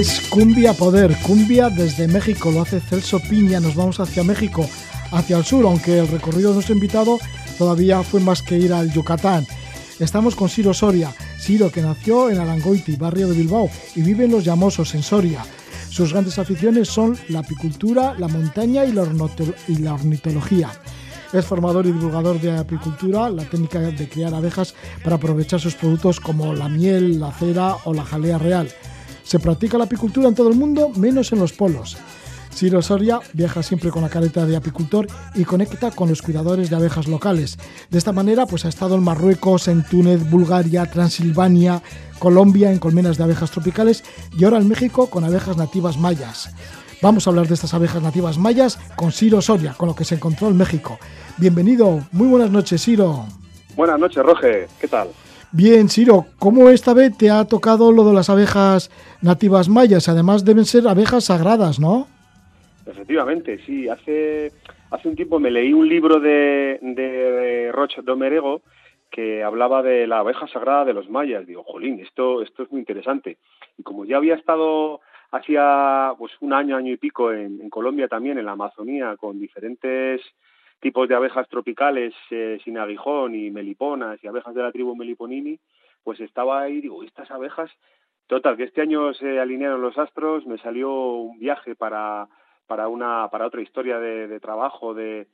Es Cumbia Poder, Cumbia desde México, lo hace Celso Piña, nos vamos hacia México, hacia el sur, aunque el recorrido de nuestro invitado todavía fue más que ir al Yucatán. Estamos con Ciro Soria, Ciro que nació en Arangoiti, barrio de Bilbao, y vive en Los Llamosos, en Soria. Sus grandes aficiones son la apicultura, la montaña y la, ornitología. Es formador y divulgador de apicultura, la técnica de criar abejas para aprovechar sus productos como la miel, la cera o la jalea real. Se practica la apicultura en todo el mundo, menos en los polos. Ciro Soria viaja siempre con la careta de apicultor y conecta con los cuidadores de abejas locales. De esta manera, pues ha estado en Marruecos, en Túnez, Bulgaria, Transilvania, Colombia, en colmenas de abejas tropicales y ahora en México con abejas nativas mayas. Vamos a hablar de estas abejas nativas mayas con Ciro Soria, con lo que se encontró en México. Bienvenido, muy buenas noches, Ciro. Buenas noches, Roge, ¿qué tal? Bien, Ciro, ¿cómo esta vez te ha tocado lo de las abejas nativas mayas? Además deben ser abejas sagradas, ¿no? Efectivamente, sí. Hace, hace un tiempo me leí un libro de, de Roche Domerego que hablaba de la abeja sagrada de los mayas. Digo, jolín, esto, esto es muy interesante. Y como ya había estado hacía pues un año, año y pico en, en Colombia también, en la Amazonía, con diferentes tipos de abejas tropicales eh, sin aguijón y meliponas y abejas de la tribu Meliponini, pues estaba ahí, digo, estas abejas, total, que este año se alinearon los astros, me salió un viaje para, para, una, para otra historia de, trabajo de,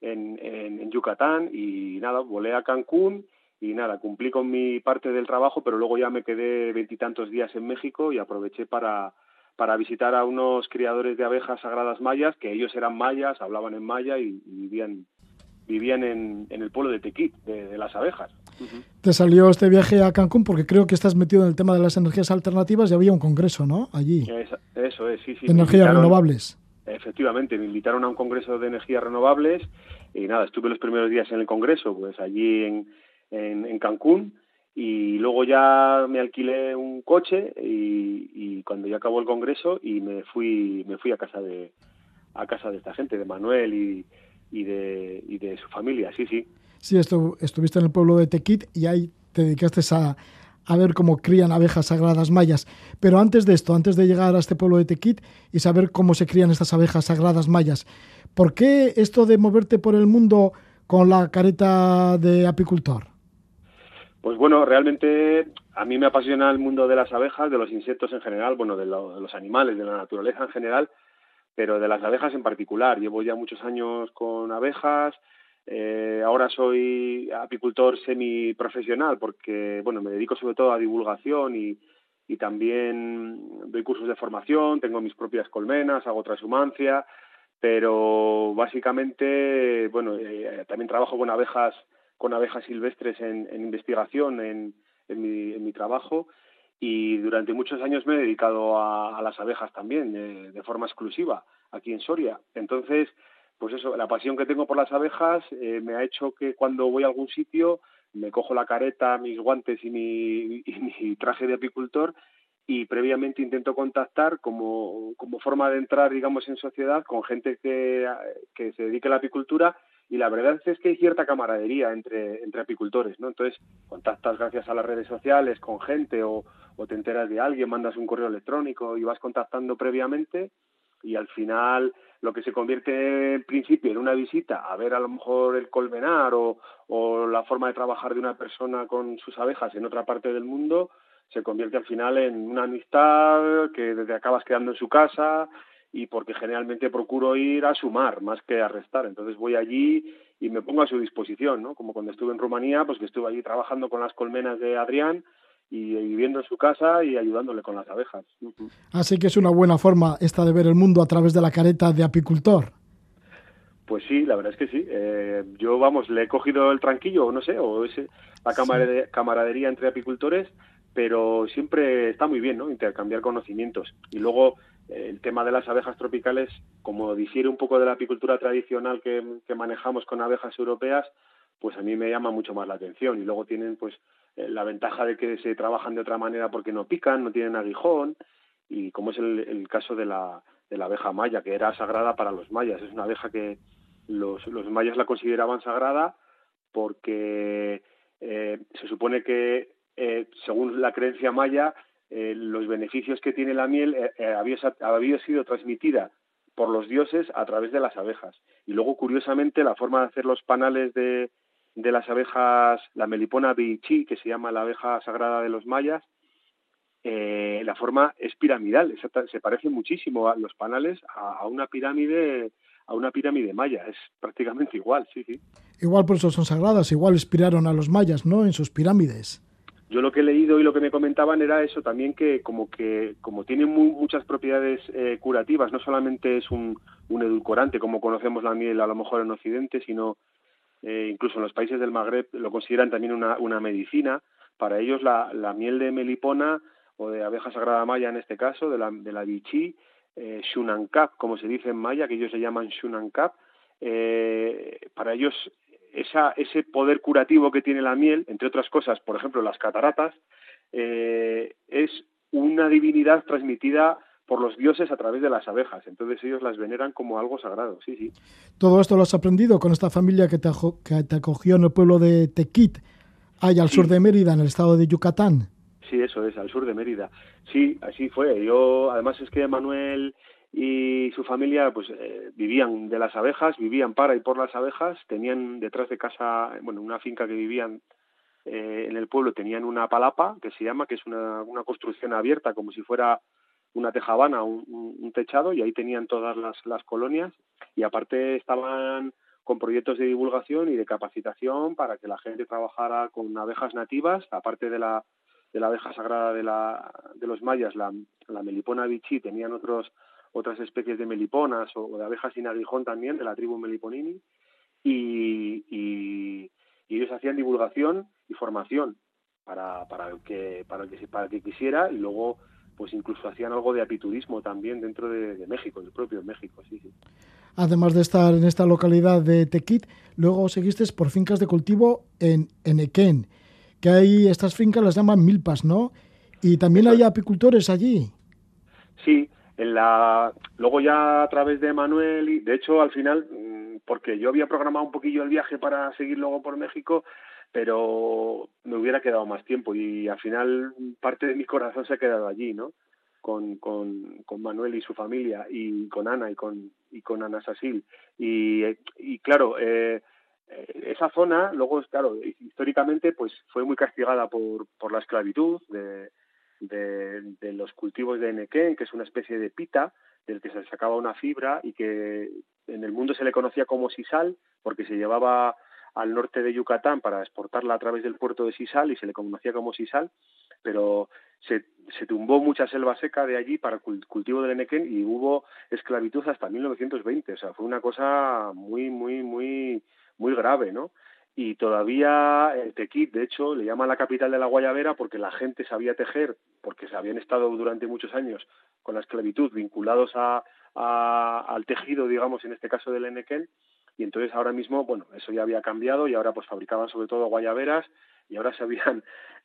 en, en, Yucatán y nada, volé a Cancún y nada, cumplí con mi parte del trabajo, pero luego ya me quedé veintitantos días en México y aproveché para, para visitar a unos criadores de abejas sagradas mayas, que ellos eran mayas, hablaban en maya y, vivían vivían en, el pueblo de Tequit, de, las abejas. Te salió este viaje a Cancún porque creo que estás metido en el tema de las energías alternativas y había un congreso, ¿no? Allí. eso es, sí, sí. energías renovables. Efectivamente, me invitaron a un congreso de energías renovables y nada, estuve los primeros días en el congreso, pues allí en, en Cancún y luego ya me alquilé un coche y, cuando ya acabó el congreso y me fui me fui a casa de a casa de esta gente de Manuel y, y de, y de su familia sí sí sí estuviste en el pueblo de Tequit y ahí te dedicaste a, a ver cómo crían abejas sagradas mayas. Pero antes de esto, antes de llegar a este pueblo de Tequit y saber cómo se crían estas abejas sagradas mayas, ¿por qué esto de moverte por el mundo con la careta de apicultor? Pues bueno, realmente a mí me apasiona el mundo de las abejas, de los insectos en general, bueno, de, los animales, de la naturaleza en general, pero de las abejas en particular. Llevo ya muchos años con abejas, eh, ahora soy apicultor semiprofesional porque, bueno, me dedico sobre todo a divulgación y, y también doy cursos de formación, tengo mis propias colmenas, hago transhumancia, pero básicamente, bueno, eh, también trabajo con abejas con abejas silvestres en, investigación en, mi, trabajo y durante muchos años me he dedicado a, las abejas también de, forma exclusiva aquí en Soria. Entonces, pues eso, la pasión que tengo por las abejas eh, me ha hecho que cuando voy a algún sitio me cojo la careta, mis guantes y mi, mi traje de apicultor y previamente intento contactar como, como forma de entrar, digamos, en sociedad con gente que, que se dedique a la apicultura y la verdad es que hay cierta camaradería entre, entre apicultores, ¿no? Entonces, contactas gracias a las redes sociales con gente o, o te enteras de alguien, mandas un correo electrónico y vas contactando previamente y al final lo que se convierte en principio en una visita a ver a lo mejor el colmenar o, o la forma de trabajar de una persona con sus abejas en otra parte del mundo se convierte al final en una amistad que desde acabas quedando en su casa y porque generalmente procuro ir a sumar más que a restar. Entonces voy allí y me pongo a su disposición, ¿no? Como cuando estuve en Rumanía, pues que estuve allí trabajando con las colmenas de Adrián y viviendo en su casa y ayudándole con las abejas. Así que es una buena forma esta de ver el mundo a través de la careta de apicultor. Pues sí, la verdad es que sí. Eh, yo, vamos, le he cogido el tranquillo, no sé, o ese, la camaradería entre apicultores, pero siempre está muy bien, ¿no? Intercambiar conocimientos. Y luego el tema de las abejas tropicales, como difiere un poco de la apicultura tradicional que, manejamos con abejas europeas, pues a mí me llama mucho más la atención. Y luego tienen pues eh, la ventaja de que se trabajan de otra manera porque no pican, no tienen aguijón, y como es el, caso de la, de la abeja maya, que era sagrada para los mayas. Es una abeja que los, mayas la consideraban sagrada porque eh, se supone que, eh, según la creencia maya, eh, los beneficios que tiene la miel eh, eh, había, sido transmitida por los dioses a través de las abejas. Y luego, curiosamente, la forma de hacer los panales de, de las abejas, la melipona bichi, que se llama la abeja sagrada de los mayas, la forma es piramidal, se parece muchísimo a los panales a, una pirámide a una pirámide maya, es prácticamente igual, sí, sí. Igual por eso son sagradas, igual inspiraron a los mayas, ¿no? En sus pirámides. Yo lo que he leído y lo que me comentaban era eso también que como que como tiene muchas propiedades eh, curativas, no solamente es un, un, edulcorante como conocemos la miel a lo mejor en Occidente, sino eh, incluso en los países del Magreb lo consideran también una, una medicina. Para ellos la, miel de melipona o de abeja sagrada maya en este caso, de la, de la bichi, eh, Shunankap, como se dice en maya, que ellos se llaman Shunankap, eh, para ellos esa, ese poder curativo que tiene la miel, entre otras cosas, por ejemplo, las cataratas, eh, es una divinidad transmitida por los dioses a través de las abejas. Entonces ellos las veneran como algo sagrado, sí, sí. Todo esto lo has aprendido con esta familia que te, que te acogió en el pueblo de Tequit, allá al sur de Mérida, en el estado de Yucatán. Sí, eso es, al sur de Mérida. Sí, así fue. Yo, además es que Manuel y su familia pues eh, vivían de las abejas, vivían para y por las abejas, tenían detrás de casa, bueno, una finca que vivían eh, en el pueblo, tenían una palapa que se llama, que es una, construcción abierta, como si fuera una tejabana, un, un techado, y ahí tenían todas las, las colonias, y aparte estaban con proyectos de divulgación y de capacitación para que la gente trabajara con abejas nativas, aparte de la de la abeja sagrada de, la, de los mayas, la, la melipona bichi, tenían otros, otras especies de meliponas o, de abejas sin aguijón también, de la tribu meliponini, y, y, ellos hacían divulgación y formación para, para, el que, para, el que, para el que quisiera, y luego pues incluso hacían algo de apiturismo también dentro de, de México, del propio México, sí, sí. Además de estar en esta localidad de Tequit, luego seguiste por fincas de cultivo en Enequén que hay estas fincas las llaman milpas, ¿no? Y también hay apicultores allí. Sí, en la luego ya a través de Manuel y de hecho al final mm, porque yo había programado un poquillo el viaje para seguir luego por México, pero me hubiera quedado más tiempo y al final parte de mi corazón se ha quedado allí, ¿no? Con, con, con Manuel y su familia y con Ana y con y con Ana Sasil y, y claro eh, esa zona, luego, claro, históricamente, pues fue muy castigada por, por la esclavitud de, de, los cultivos de Enequén, que es una especie de pita del que se sacaba una fibra y que en el mundo se le conocía como sisal, porque se llevaba al norte de Yucatán para exportarla a través del puerto de Sisal y se le conocía como sisal, pero se, se tumbó mucha selva seca de allí para el cultivo del enequén y hubo esclavitud hasta 1920, o sea, fue una cosa muy, muy, muy muy grave, ¿no? Y todavía el Tequit, de hecho, le llama la capital de la Guayabera porque la gente sabía tejer, porque se habían estado durante muchos años con la esclavitud vinculados a, al tejido, digamos, en este caso del Enequén, y entonces ahora mismo, bueno, eso ya había cambiado y ahora pues fabricaban sobre todo guayaberas y ahora se habían,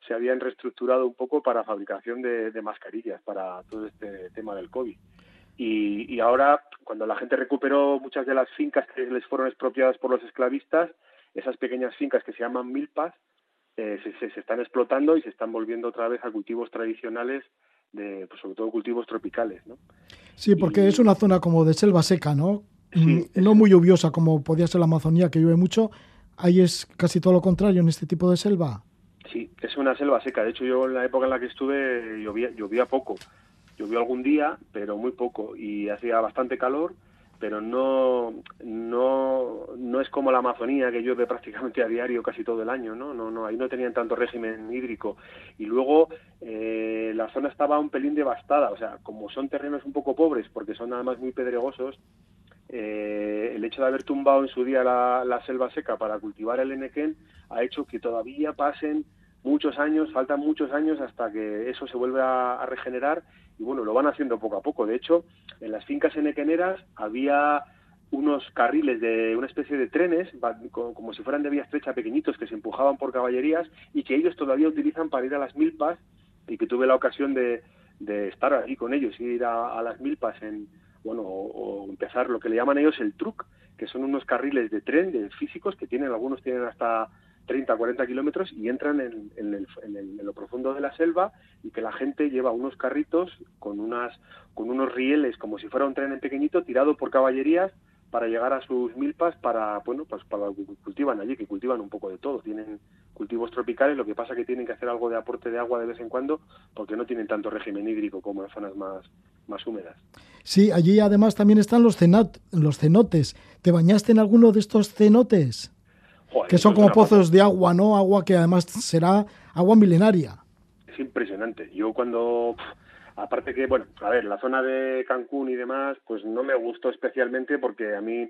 se habían reestructurado un poco para fabricación de, de mascarillas para todo este tema del COVID. Y, y, ahora, cuando la gente recuperó muchas de las fincas que les fueron expropiadas por los esclavistas, esas pequeñas fincas que se llaman milpas, eh, se, se, están explotando y se están volviendo otra vez a cultivos tradicionales, de, pues sobre todo cultivos tropicales. ¿no? Sí, porque es una zona como de selva seca, ¿no? Mm, no muy lluviosa como podía ser la Amazonía, que llueve mucho. Ahí es casi todo lo contrario en este tipo de selva. Sí, es una selva seca. De hecho, yo en la época en la que estuve llovía, llovía poco. Llovió algún día, pero muy poco, y hacía bastante calor, pero no, no, no es como la Amazonía, que llueve prácticamente a diario casi todo el año, ¿no? No, no, ahí no tenían tanto régimen hídrico. Y luego eh, la zona estaba un pelín devastada, o sea, como son terrenos un poco pobres, porque son además muy pedregosos, eh, el hecho de haber tumbado en su día la, selva seca para cultivar el enequén ha hecho que todavía pasen muchos años, faltan muchos años hasta que eso se vuelva a regenerar y bueno, lo van haciendo poco a poco. De hecho, en las fincas enequeneras había unos carriles de una especie de trenes, como si fueran de vía estrecha pequeñitos, que se empujaban por caballerías y que ellos todavía utilizan para ir a las milpas y que tuve la ocasión de, de estar allí con ellos, ir a, las milpas en, bueno, o, empezar lo que le llaman ellos el truck, que son unos carriles de tren de físicos que tienen, algunos tienen hasta 30, 40 kilómetros y entran en, en, lo profundo de la selva y que la gente lleva unos carritos con, unas, con unos rieles como si fuera un tren en pequeñito tirado por caballerías para llegar a sus milpas para, bueno, pues para lo que cultivan allí, que cultivan un poco de todo. Tienen cultivos tropicales, lo que pasa que tienen que hacer algo de aporte de agua de vez en cuando porque no tienen tanto régimen hídrico como en zonas más, más húmedas. Sí, allí además también están los, cenat, los cenotes. ¿Te bañaste en alguno de estos cenotes? Que son como pozos de agua, ¿no? Agua que además será agua milenaria. Es impresionante. Yo cuando... Aparte que, bueno, a ver, la zona de Cancún y demás, pues no me gustó especialmente porque a mí,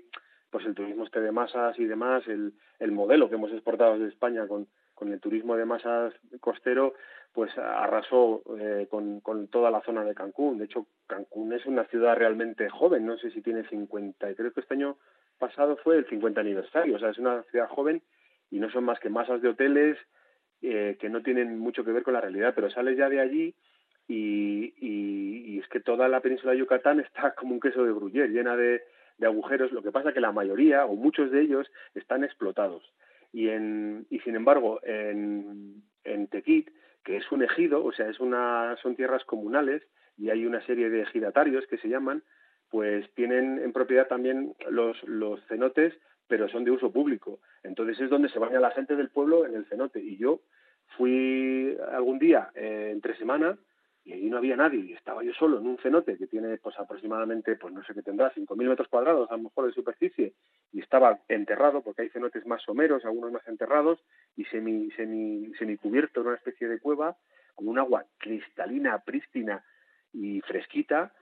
pues el turismo este de masas y demás, el, el modelo que hemos exportado desde España con, con el turismo de masas costero, pues arrasó eh, con, con, toda la zona de Cancún. De hecho, Cancún es una ciudad realmente joven, no sé si tiene 50, y creo que este año pasado fue el 50 aniversario, o sea, es una ciudad joven y no son más que masas de hoteles eh, que no tienen mucho que ver con la realidad, pero sales ya de allí y, y, es que toda la península de Yucatán está como un queso de gruyer, llena de, de agujeros, lo que pasa que la mayoría o muchos de ellos están explotados. Y, en, y sin embargo, en, en Tequit, que es un ejido, o sea, es una, son tierras comunales y hay una serie de ejidatarios que se llaman, pues tienen en propiedad también los, los cenotes, pero son de uso público. Entonces es donde se baña la gente del pueblo en el cenote. Y yo fui algún día eh, entre semana y allí no había nadie y estaba yo solo en un cenote que tiene pues aproximadamente pues no sé qué tendrá 5.000 metros cuadrados a lo mejor de superficie y estaba enterrado porque hay cenotes más someros algunos más enterrados y semi semi semi cubierto en una especie de cueva con un agua cristalina prístina y fresquita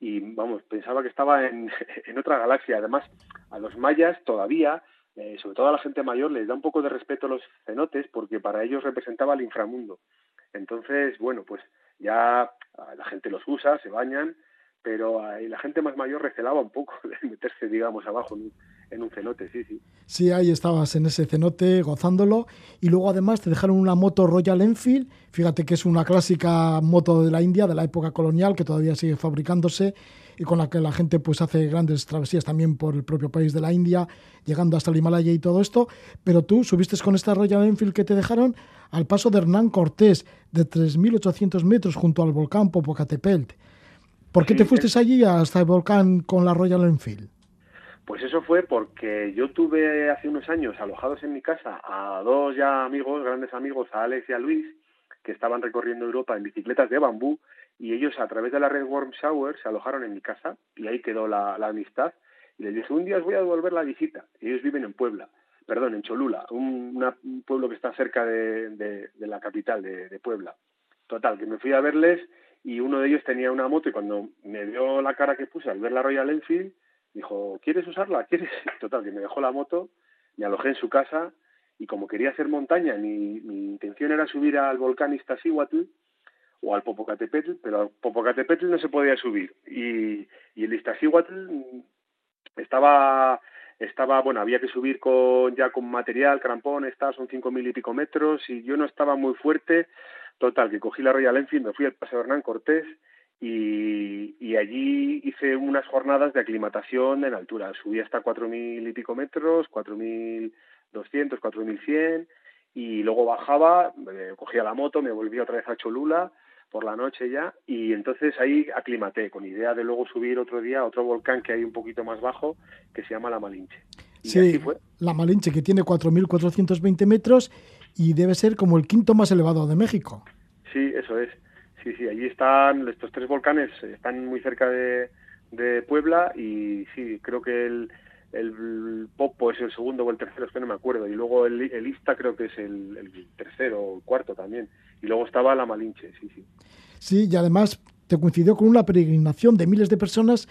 y vamos, pensaba que estaba en, en otra galaxia. Además, a los mayas todavía, eh, sobre todo a la gente mayor, les da un poco de respeto a los cenotes porque para ellos representaba el inframundo. Entonces, bueno, pues ya la gente los usa, se bañan, pero la gente más mayor recelaba un poco de meterse, digamos, abajo en un, cenote, sí, sí. Sí, ahí estabas en ese cenote gozándolo y luego además te dejaron una moto Royal Enfield, fíjate que es una clásica moto de la India, de la época colonial, que todavía sigue fabricándose y con la que la gente pues hace grandes travesías también por el propio país de la India, llegando hasta el Himalaya y todo esto, pero tú subiste con esta Royal Enfield que te dejaron al paso de Hernán Cortés de 3.800 metros junto al volcán Popocatépetl. ¿Por qué te fuiste allí hasta el volcán con la Royal Enfield? Pues eso fue porque yo tuve hace unos años alojados en mi casa a dos ya amigos, grandes amigos, a Alex y a Luis, que estaban recorriendo Europa en bicicletas de bambú y ellos a través de la Red Worm Shower se alojaron en mi casa y ahí quedó la, amistad y les dije un día os voy a devolver la visita. Ellos viven en Puebla, perdón, en Cholula, un, pueblo que está cerca de, la capital de Puebla. Total, que me fui a verles y uno de ellos tenía una moto y cuando me vio la cara que puse al ver la Royal Enfield, dijo, ¿quieres usarla? ¿Quieres? Total, que me dejó la moto, me alojé en su casa y como quería hacer montaña, mi, mi intención era subir al volcán Iztaccíhuatl o al Popocatépetl, pero al Popocatépetl no se podía subir y, y el Iztaccíhuatl estaba estaba, bueno, había que subir con ya con material, crampón, está, son cinco mil y pico metros y yo no estaba muy fuerte, Total, que cogí la Royal Enfield, me fui al Paseo Hernán Cortés y, y, allí hice unas jornadas de aclimatación en altura. Subí hasta cuatro mil y pico metros, cuatro mil doscientos, cuatro mil cien y luego bajaba, cogía la moto, me volví otra vez a Cholula por la noche ya y entonces ahí aclimaté con idea de luego subir otro día a otro volcán que hay un poquito más bajo que se llama La Malinche. sí, fue. La Malinche que tiene 4.420 metros y debe ser como el quinto más elevado de México. Sí, eso es. Sí, sí, allí están estos tres volcanes, están muy cerca de, de Puebla y sí, creo que el, el Popo es el segundo o el tercero, es que no me acuerdo, y luego el, el Ista creo que es el, el tercero o el cuarto también, y luego estaba la Malinche, sí, sí. Sí, y además te coincidió con una peregrinación de miles de personas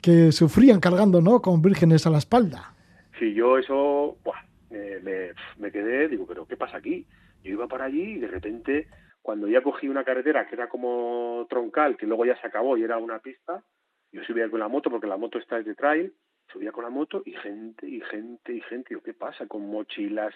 que sufrían cargando, ¿no?, con vírgenes a la espalda. Sí, yo eso, buah, me, me, quedé, digo, pero ¿qué pasa aquí? Yo iba para allí y de repente, cuando ya cogí una carretera que era como troncal, que luego ya se acabó y era una pista, yo subía con la moto, porque la moto está de trail, subía con la moto y gente, y gente, y gente. Digo, ¿qué pasa? Con mochilas,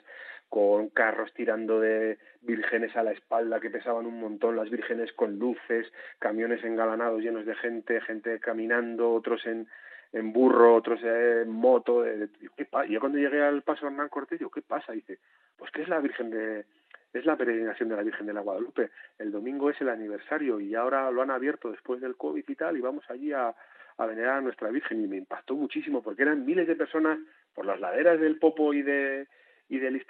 con carros tirando de vírgenes a la espalda que pesaban un montón, las vírgenes con luces, camiones engalanados llenos de gente, gente caminando, otros en, en burro, otros en moto. ¿qué y yo cuando llegué al paso Hernán Cortés, yo, ¿qué pasa? dice, pues que es la Virgen de, es la peregrinación de la Virgen de la Guadalupe. El domingo es el aniversario y ahora lo han abierto después del COVID y tal, y vamos allí a, venerar a nuestra Virgen. Y me impactó muchísimo porque eran miles de personas por las laderas del Popo y de y del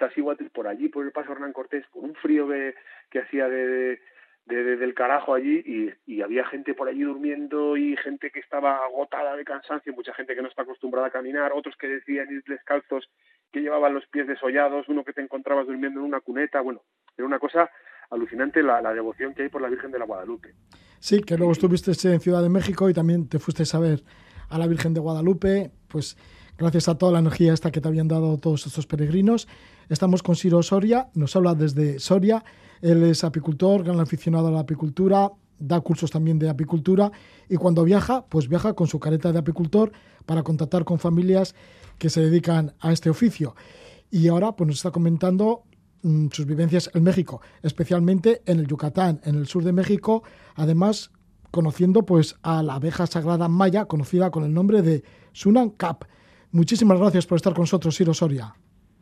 por allí, por el paso Hernán Cortés, con un frío que, que hacía de, de, del carajo allí y, y, había gente por allí durmiendo y gente que estaba agotada de cansancio, mucha gente que no está acostumbrada a caminar, otros que decían ir descalzos, que llevaban los pies desollados, uno que te encontrabas durmiendo en una cuneta, bueno, era una cosa alucinante la, devoción que hay por la Virgen de la Guadalupe. Sí, que luego estuviste en Ciudad de México y también te fuiste a ver a la Virgen de Guadalupe, pues gracias a toda la energía esta que te habían dado todos estos peregrinos. Estamos con Ciro Soria, nos habla desde Soria, él es apicultor, gran aficionado a la apicultura, da cursos también de apicultura y cuando viaja, pues viaja con su careta de apicultor para contactar con familias que se dedican a este oficio. Y ahora pues nos está comentando mm, sus vivencias en México, especialmente en el Yucatán, en el sur de México, además conociendo pues a la abeja sagrada maya conocida con el nombre de Sunan Cap. Muchísimas gracias por estar con nosotros, Siro Soria.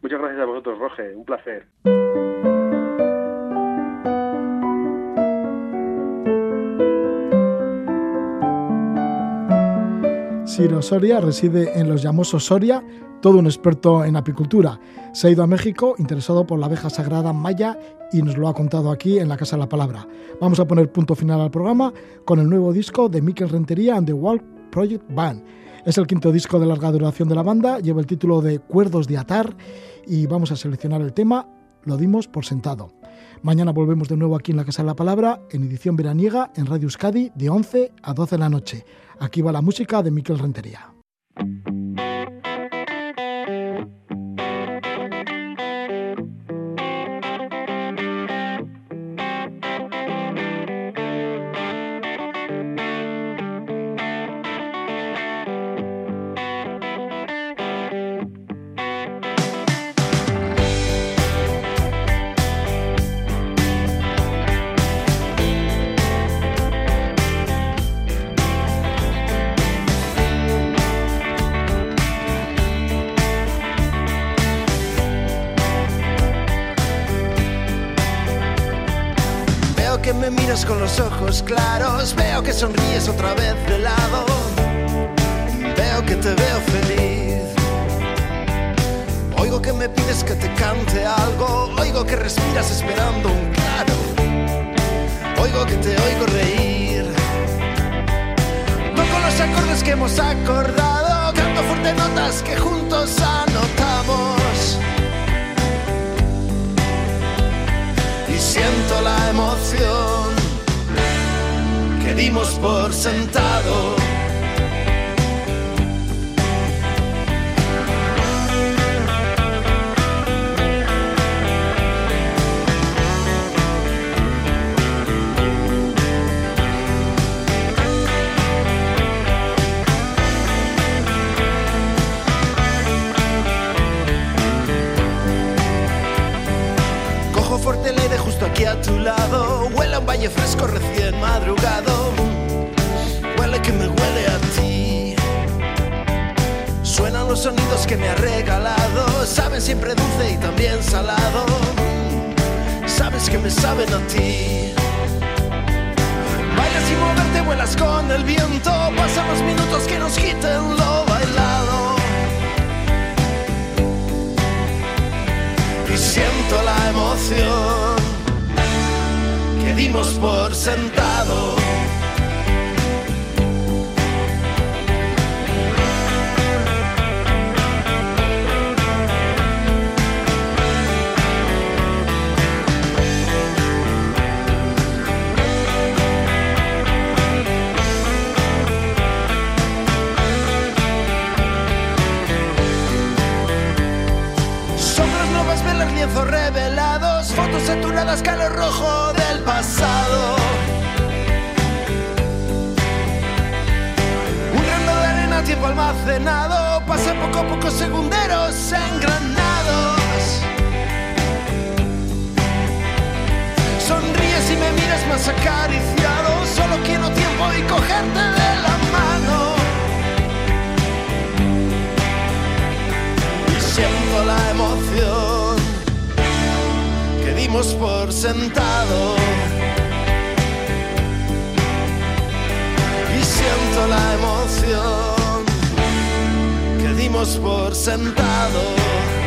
Muchas gracias a vosotros, Roge, un placer. Ciro Soria reside en los llamosos Soria, todo un experto en apicultura. Se ha ido a México interesado por la abeja sagrada maya y nos lo ha contado aquí en la Casa de la Palabra. Vamos a poner punto final al programa con el nuevo disco de Mikel Rentería and the World Project Band. Es el quinto disco de larga duración de la banda, lleva el título de Cuerdos de Atar y vamos a seleccionar el tema Lo dimos por sentado. Mañana volvemos de nuevo aquí en la Casa de la Palabra, en edición veraniega, en Radio Euskadi, de 11 a 12 de la noche. Aquí va la música de Miquel Rentería. Con los ojos claros, veo que sonríes otra vez de lado, veo que te veo feliz. Oigo que me pides que te cante algo, oigo que respiras esperando un claro, oigo que te oigo reír. Toco los acordes que hemos acordado, canto fuerte notas que juntos anotamos. Y siento la emoción dimos por sentado. A tu huele a un valle fresco recién madrugado que me huele a ti. Suenan los sonidos que me ha regalado, saben siempre dulce y también salado. Sabes que me saben a ti. Bailas sin moverte, vuelas con el viento. Pasan los minutos que nos quiten lo bailado. Y siento la emoción que dimos por sentado. revelados, fotos saturadas, calor rojo del pasado. Un rando de arena, tiempo almacenado, pasan poco a poco segunderos engranados. Sonríes y me miras más acariciado, solo quiero tiempo y cogerte de la mano. Y siento la emoción dimos por sentado. Y siento la emoción que dimos por sentado.